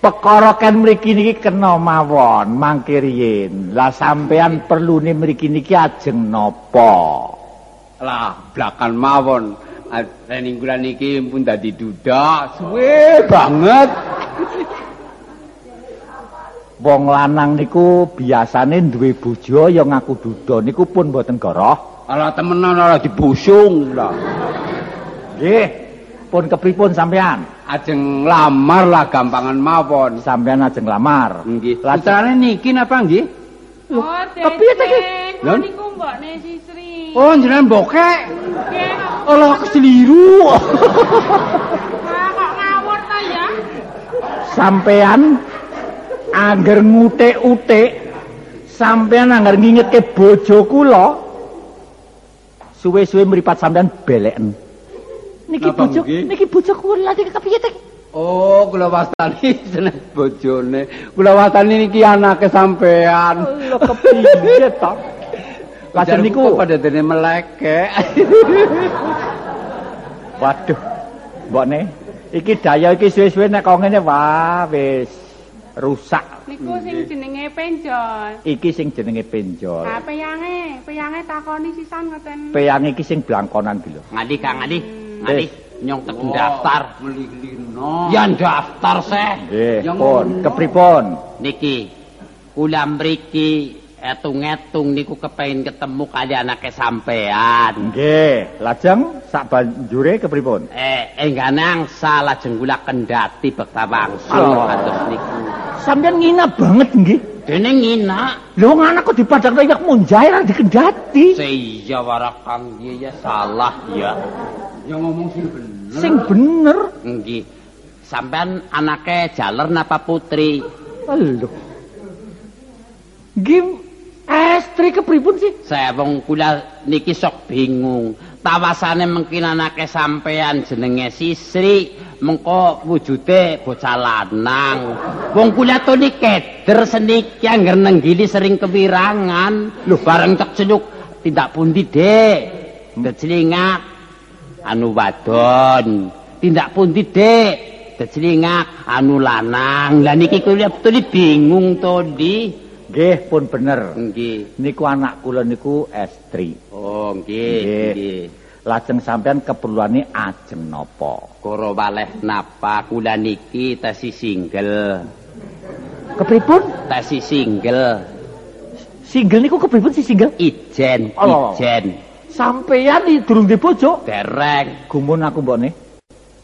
Perkara kan mriki niki kena mawon mangke riyin. Lah sampeyan perlune mriki niki ajeng napa? Lah blakan mawon. Rening kula niki pun dadi duda suwe banget. Wong lanang niku biasane duwe bojo ya ngaku duda niku pun mboten goroh. Alah temenan ora dibusung lah. Nggih. Pun kepripun sampean? Ajeng lamar lah gampangan mawon. Sampean ajeng lamar. Nggih. Lah Putrane niki napa nggih? Oh, kepiye ta iki? Lho? Niku mbokne Sisri. Oh jenengan bokek. Nggih. Keseliru. Lah kok ngawur ta ya? sampean angger ngutik-utik sampean angger ngingetke bojo kula suwe-suwe mripat sampean beleken niki bojo niki bojo kula iki kepiye iki? Oh, kula wastani seneng bojone. Kula wastani niki anake sampean. lho kepiye Lajeng Ujarku niku pada dene melekek. waduh mbokne iki daya iki suwe-suwe nek kok ngene wah wis rusak Niku sing jenenge penjol. iki sing jenenge penjol Ha peyange, peyange takoni sisan ngoten. peyang iki sing blangkonan iki lho Ngadi Kang Ngadi. Ngadi nyong tek daftar. Meli-lino. Ya daftar seh. nggih Yang pun kepripun Niki kula mriki etung-etung niku kepengin ketemu kali anake sampean. Nggih, lajeng sak banjure kepripun? Eh, engganang salah jenggula kendati bekta wangsul Oh. kados niku. Sampeyan ngina banget nggih. Dene ngina. Lho wong anak kok dipadang kayak munjai ra dikendati. Seiya warakang iya ya salah ya. Yang ngomong sing bener. Sing bener. Nggih. Sampean anake jaler napa putri? Lho. Nggih, estri kepripun sih? Saya wong kula niki sok bingung. Tawasane mungkin anake sampean jenenge Sisri, mengko wujude bocah lanang. Wong kula to ni keder seniki angger nenggili sering kewirangan. Lho bareng cek celuk tindak pundi, Dek? Ndecelingat anu wadon. Tindak pundi, Dik? Dejlingak anu lanang. Lah niki kula bingung to, Di. Nggih, pun bener. Nggih. Niku anak kula niku estri. Oh, nggih, Nggih. Lajeng sampean keperluane ajeng napa? Koro waleh napa kula niki tesi single. Kepripun? Tesi single. Single niku kepripun si single? Ijen, Oh. ijen. Sampeyan iki durung di bojo. Dereng. Gumun aku mbokne.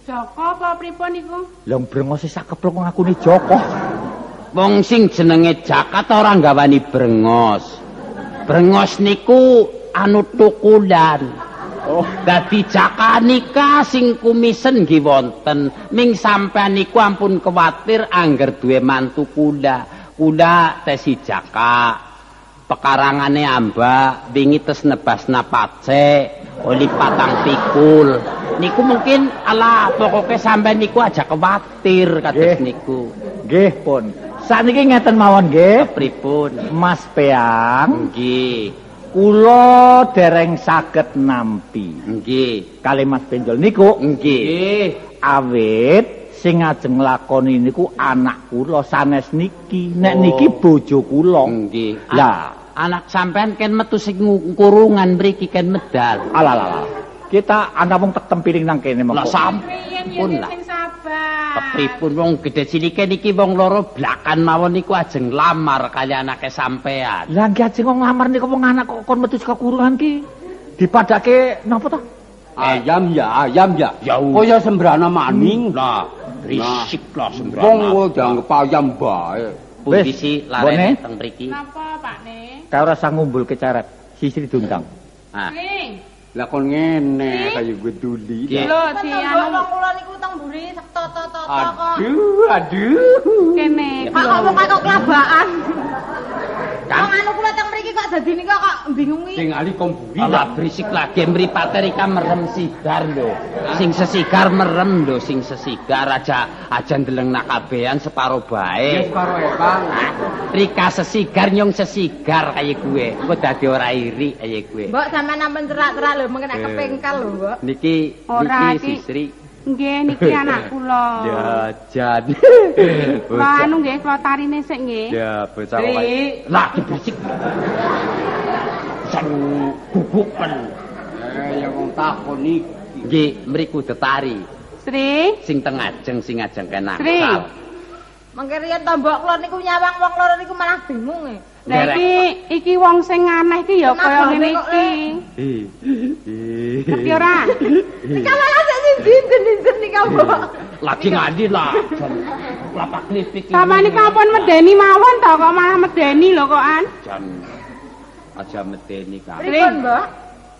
Joko apa pripun iku? Lah brengose sak keplok ngakune Joko. Wong sing jenenge jakat ora gawani brengos. Brengos niku anu tukulan. Oh, Dadi jakanika sing kumisen nggih wonten. Ming sampean niku ampun kuwatir angger duwe mantu kula. Kula tesi jaka. Pekarangane ambak, wingi tes nebas napace, oli patang pikul. Niku mungkin ala pokoke sampean niku aja kuwatir kados niku. nggih pun. Saniki ngeten mawon nggih. Pripun? Mas Peang, Nggih, kula dereng saged nampi. nggih, Kali Mas Benjol niku nggih. awit sing ajeng lakoni niku anak kula sanes niki. Nek Oh. niki bojo kula. Nggih. Lah, anak sampean ken metu sing kurungan mriki ken medal. alalala. Kita ana wong tek tempiring nang kene Lah mengko. sampun lah. Kepripun wong gedhe cilike niki wong loro blakan mawon niku ajeng lamar kali anake sampean. Lah nggih ajeng kok nglamar niku wong anak kok kon metu saka kurungan ki. Dipadake napa to? Ayam ya, ayam ya. Ya, Kaya sembrana maning. Lah, risik lah Wong sembrana. kok dianggep ayam bae. Pundi Wis, si Bone. larene teng mriki? Napa, Pak Ne? Kae ora sang ngumbul keceret. Sisri dundang. Ah, Ning, Lah kon ngene kaya geduli. Lho Kan si nembok anu wong kula niku teng mburi sak toto-toto kok. Aduh, aduh. kene. Kok kok kok kok kelabaan. Wong anu kula teng mriki kok dadi niku kok bingungi. Sing ali komburi Alah berisik lagi mripate rika merem sigar lho. Sing sesigar merem lho, sing sesigar aja aja ndeleng nakabehan separo bae. Wis karo Epang. Rika sesigar nyong sesigar kaya gue. Kok dadi ora iri kaya gue. Mbok sampean nampen cerak-cerak lho mengke nek kepengkal lho, Mbok. Niki Ora, niki Ki. sisri Nggih niki anak kula. jajan. Kula anu nggih kula tarine sik nggih. Ya, bocah Ri. Lah berisik. Jan guguken. Eh, ya wong takon iki. Nggih, mriku detari. Sri, Sing teng ajeng sing ajeng kenak. Sri. Mengke riyen to mbok kula niku nyawang wong loro niku malah bingung e. Lah iki iki wong sing aneh iki ya kaya ngene kok, iki. Ngerti ora? Iki malah sik sinten-sinten nika mbok. Lagi ngandi lah. Lapak klipik. iki. Sama ampun medeni mawon to kok malah medeni lho kok an. Jan aja medeni kan. Pripun, Mbok?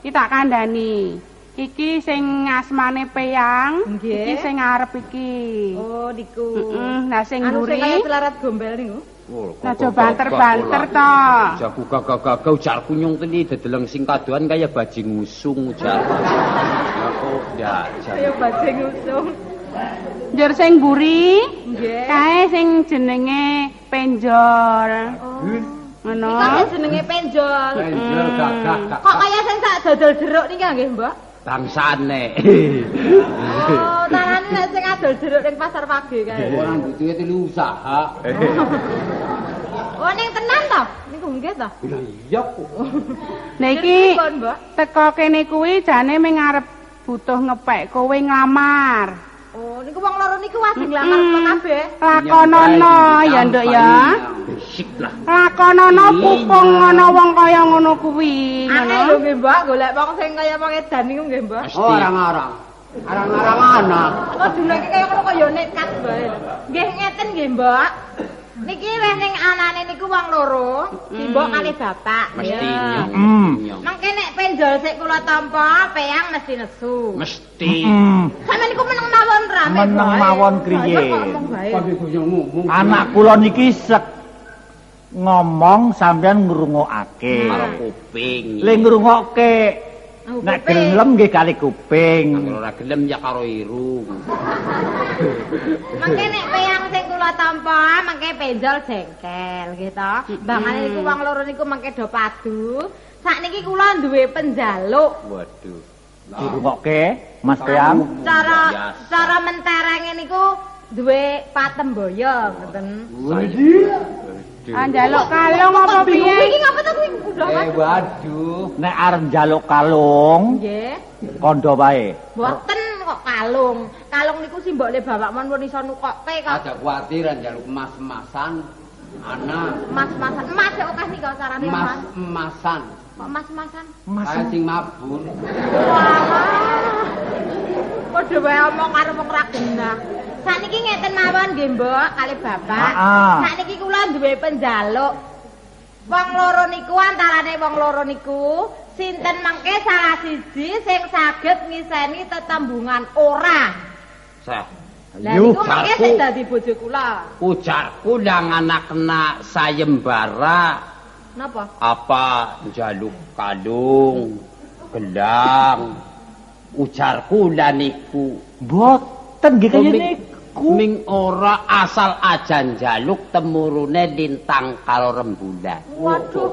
Iki tak kandhani. Iki sing asmane Peyang, iki sing ngarep iki. Oh, niku. Heeh, nah sing Anu sing kaya mburi. celarat gombel niku. Oh, Nah coba banter-banter to. Jaku gagah-gagah ujar kunyung tadi dedeleng sing kaduan kaya bajing ngusung ujar. Ya kok ya Kaya bajing usung. Njur sing mburi, Nggih. kae sing jenenge Penjol. Ngono. Iku jenenge penjol. Penjel gagah gak. Kok kaya sing sak dodol jeruk niki nggih, Mbok? Bangsane. Oh, tarane nek sing adol jeruk ning pasar pagi kae. Orang butuhe telu usaha. Oh, ning tenan to? Niku nggih to? Lah iya kok. Nah iki teko kene kuwi jane ming arep butuh ngepek kowe nglamar. Oh, niku wong loro niku wajib nglamar Mm. kabeh. Lakonono ya, Nduk ya. Bisik lah. Lakonono pupung ngono wong kaya ngono kuwi, Aneh lho ngono. nggih, Mbok, golek wong sing kaya wong edan niku nggih. Mesti. Oh, arang-arang. Arang-arang anak. Kok dunake kaya ngono kaya nekat bae. Nggih ngeten nggih, Mbok. Niki wis ning anane niku wong loro, simbok kali bapak. Mesti nyong. Mangke nek penjol sik kula tampa, peyang mesti nesu. Mesti. Sampe niku meneng mawon rame Meneng mawon kriye. Ngomong. Anak kula niki sek ngomong sampean ngrungokake. Karo kuping. Le ngrungokke nek gelem nggih kali kuping. Ora gelem ya karo irung. Mangke nek peyang sing kula tampa, mangke penjol jengkel gitu. Bangane niku wong loro niku mangke do padu. Sakniki kula duwe penjaluk. Waduh. dirungokke Mas Teang Cara cara menterenge niku duwe patemboyo ngoten. Ah njaluk kalung apa Iki piye? ngapa to kuwi udah Mas? waduh. nek arep njaluk kalung Nggih. kondo wae Mboten kok kalung. Kalung niku simbole bapak mon pun iso nukokke kok. Ada khawatiran jaluk emas-emasan. Ana Mas-masan. Emas kok akeh nika carane Mas. emas-emasan. Kok mas-masan? Kayak sing mabun. Wah. Padha wae omong karo wong ra genah. Sakniki ngeten mawon nggih, Mbok, kali Bapak. Ah. Sakniki kula duwe penjaluk. Wong loro niku antarane wong loro niku sinten mengke salah siji sing saged ngiseni tetembungan ora. Seh. Lah Yuh, niku mengke aku. sing dadi bojo kula. Ujarku ndang anak kena sayembara Napa? apa jaluk kalung gelang ujarku lan niku Mboten nggih kaya niku. ming ora asal ajan jaluk temurune lintang karo rembulan Waduh.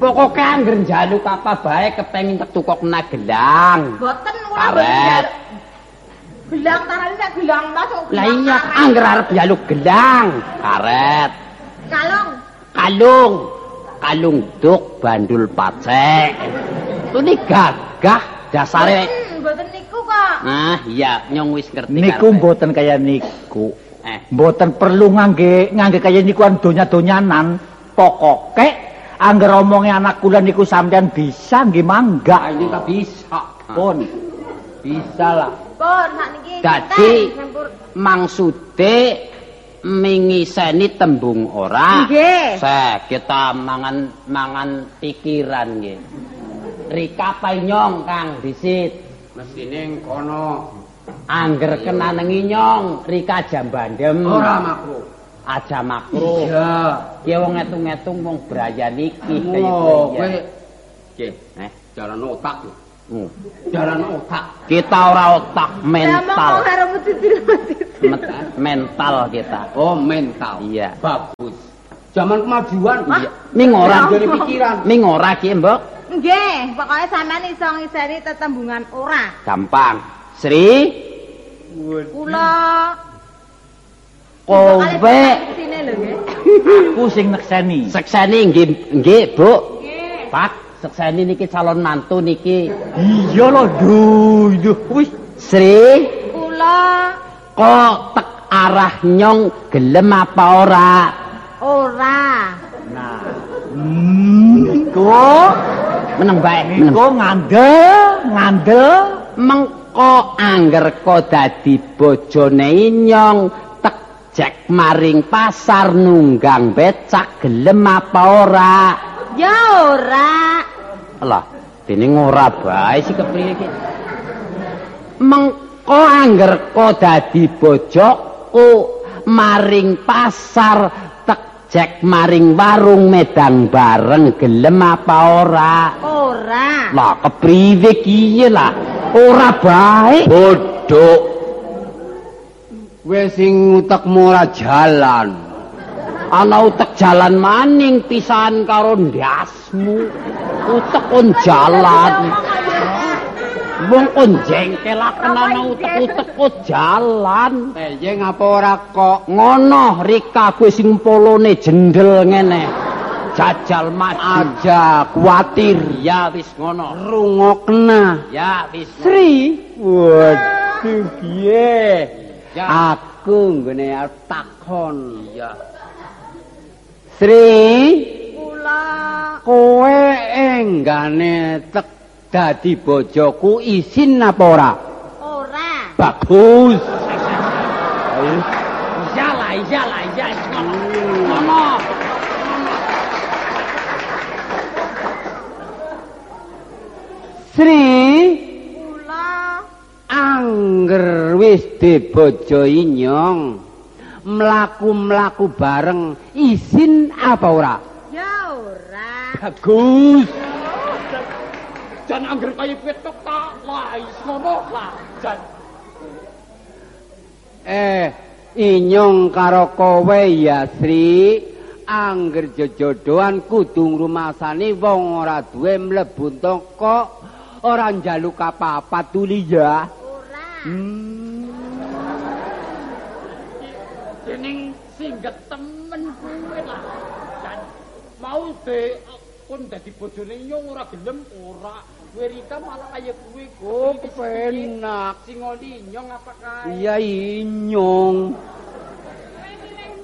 pokoke angger jaluk apa bae kepengin ketukok kena gelang Boten kula Karet. Gelang tarane nek gelang mas kok lah iya karet. angger arep jaluk gelang karet Kalung. kalung kalung duk bandul pacek ini gagah dasare Boten, boten niku kok. nah iya nyong wis ngerti Niku mboten kaya niku. eh Mboten perlu ngangge ngangge kaya niku an donya-donyanan. Pokoke angger omonge anak kula niku sampean bisa nggih mangga. Ah, ini tak bisa Pun bisa lah Pun sakniki Dadi sinten sempur mangsude mingiseni tembung ora. Nggih. Se kita mangan mangan pikiran nggih. Rika nyong Kang disit. Mesine kono. Angger kena nengi nyong, Rika jambandem. Ora makro. Aja makro. Iya. Ki wong ngetung-ngetung wong brayan iki kaya Oh, kowe. Cih, Eh, jalan otak. lho. hmm. Jalan otak. Kita ora otak mental. Karo mesti Met- mental kita. Oh, mental. Iya. Bagus. Zaman kemajuan. Iya. Ming ora Jadi pikiran. Ming ora ki, Mbok. Nggih, pokoke sampean iso ngiseni tetembungan ora. Gampang. Sri, Kula kowe sine lho nggih. aku sing nekseni. sekseni nggih nggih, Bu. Nggih. Pak, sekseni niki calon mantu niki. Iya lho, duh, duh. Wis Sri, Kula kok tek arah nyong gelem apa ora? Ora. Nah, niku Meneng bae, niku ngandel, ngandel. Mengko angger ko dadi bojone nyong tek jek maring pasar nunggang becak gelem apa ora? Ya ora. Lah, dene ora bae sih kepriye iki. Mengko angger ko dadi bojoku maring pasar jek maring warung medang bareng gelem apa ora? Ora. Lah kepriye kiye lah? Ora bae. Bodok. Kowe sing utekmu ora jalan. Ana utek jalan maning pisahan karo ndasmu. Utek kon jalan. Wong kon jengkelaken ana utek-utek jalan. Eh, ye ngapa ora kok Ngono Rika gue sing polone jendel ngene. Jajal maju. aja kuatir Ya wis ngono. rungokna. Ya wis. Sri. Waduh, piye? Ya. Aku nggone takon. Ya. Sri, Kula kowe enggane tek dadi bojoku isin apa ora? ora. Bagus. Iyalah, iyalah, iya ngono. Ngono. Sri, Kula angger wis dibojoi nyong. Mlaku-mlaku bareng isin apa ora? ya ora. Bagus. Jan angger kaya kowe tok ta. Lah, is ngono lah. Jan. Eh, inyong karo kowe ya Sri. Angger jojodoan kudu ngrumasani wong ora duwe mlebu toko ora njaluk apa-apa tuli ya. Ora. Hmm. Dening singget temen kuwe lah. Mau de pun dadi bojone nyong ora gelem ora. Werita malah kaya kuwe. Oh, kepenak. Sing ngoni nyong apa kae? Iya inyong.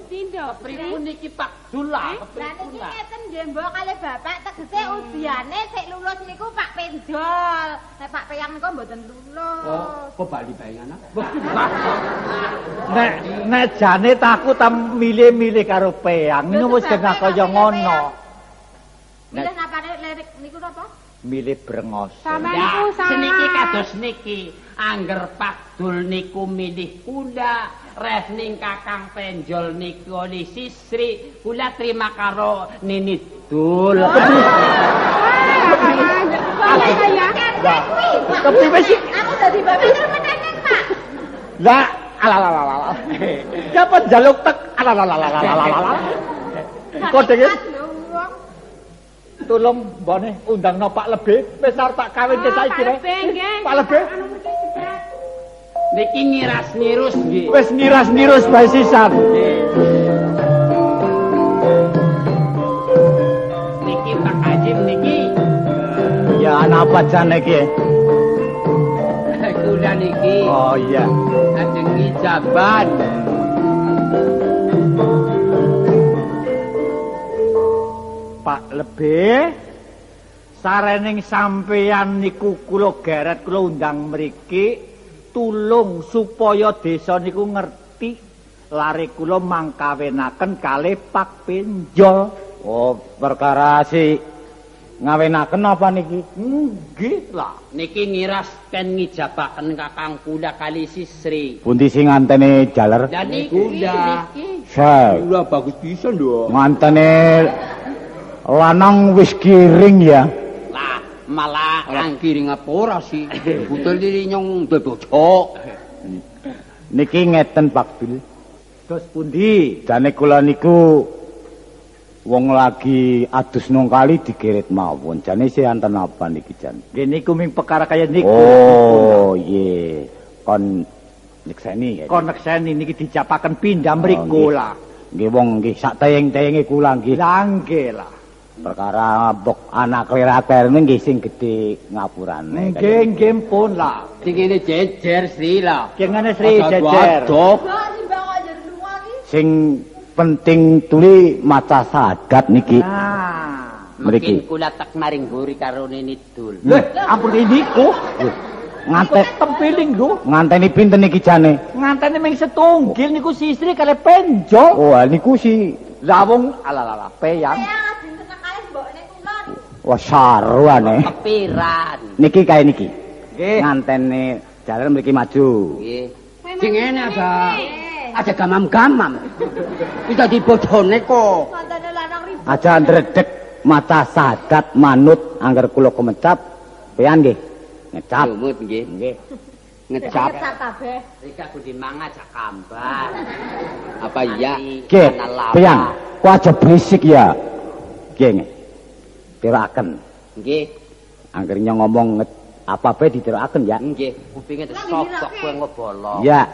Dindo, Pripun niki Pak Dul lah, Lah pripun niki lah. ngeten nggih Mbok kali Bapak tegese ujiane sik lulus niku Pak Penjol. Nek Pak Peyang niku mboten lulus. Oh, kok bali bayangan? Nek nek jane takut tam milih-milih karo peyang, ini wis kena kaya ngono. Milih napane lirik niku napa? Milih brengos. Sampeyan seniki kados niki. Angger Pak Dul niku milih kula, reh ning Kakang Penjol niku ni Sisri, kula terima karo Nini Dul. Kepriwe sih? Aku dadi terus Pak. Lah, alalalala. Siapa jaluk tek? Kodenge Lho wong. Tolong mbone undang no Pak Lebih, wis arep tak kawin ke saiki Pak nggih. Pak Lebih, Niki ngiras nirus nggih. wis ngiras-nirus bae sisan. Niki Pak Hajim niki Ya ana apa jane iki? Kula niki Oh iya. ajeng ijaban. Pak Lebih sarening sampeyan niku kula geret kula undang mriki tulung supaya desa niku ngerti lare kula mangkawenaken kalih Pak Penjol. Oh, perkara si ngawinaken apa niki? Nggih lah. niki ngiras ken ngijabaken Kakang kula kali Sisri. Pundi sing ngantene jaler? Dan niki Kuda. niki Sa, Kula bagus pisan lho. ngantene lanang wis kiring ya. lah malah Orang kiring apa ora sih? Butul diri nyong bebocok. Niki ngeten Pak Bil. Terus pundi? Jane kula niku wong lagi adus nang kali dikirit mawon. Jane si anten apa niki jan? Nggih niku ming perkara kaya niku. Oh, iya. Kon nyekseni. Kon nekseni niki dijapaken pindhah mriku lah. Nggih wong nggih sak teyeng-teyenge kula nggih. Lah nggih lah. Perkara mbok anak liraker nggih sing gedhe ngapurane. Nggih nggih pun lah. Sing ngene jejer Sri lah. Kengane Sri jejer. iki. sing penting tuli maca sadat niki. Nah. Mriki. kula tak maring buri karo Nini Dul. Lho, ampun niku. Nganten tempiling lho. Nganteni pinten niki jane? Nganteni ming setunggil niku si istri kale penjo. Oh, niku si lawung alalala peyang. Saya dinten kalih mbokne kulon. Wah, saruane. Kepiran. Niki kae niki. Nggih. Nganteni jalan mriki maju. Nggih. Sing ngene ada ada gamam-gamam. Kita dibodone kok. Kontone lanang ribut. Aja ndredeg maca sadat manut angger kula kemecap. Peyan nggih. Ngecap. Lumut nggih. Nggih. Ngecap. Ngecap kabeh. Rika budi manga jak kambar. Apa iya? Nggih, peyan. Ku aja berisik ya. Nggih. Nggih. Tiraken. Nggih. Anggernya ngomong apa bae ditiraken ya. Nggih, kupinge terus sosok kowe ngebolong. Ya.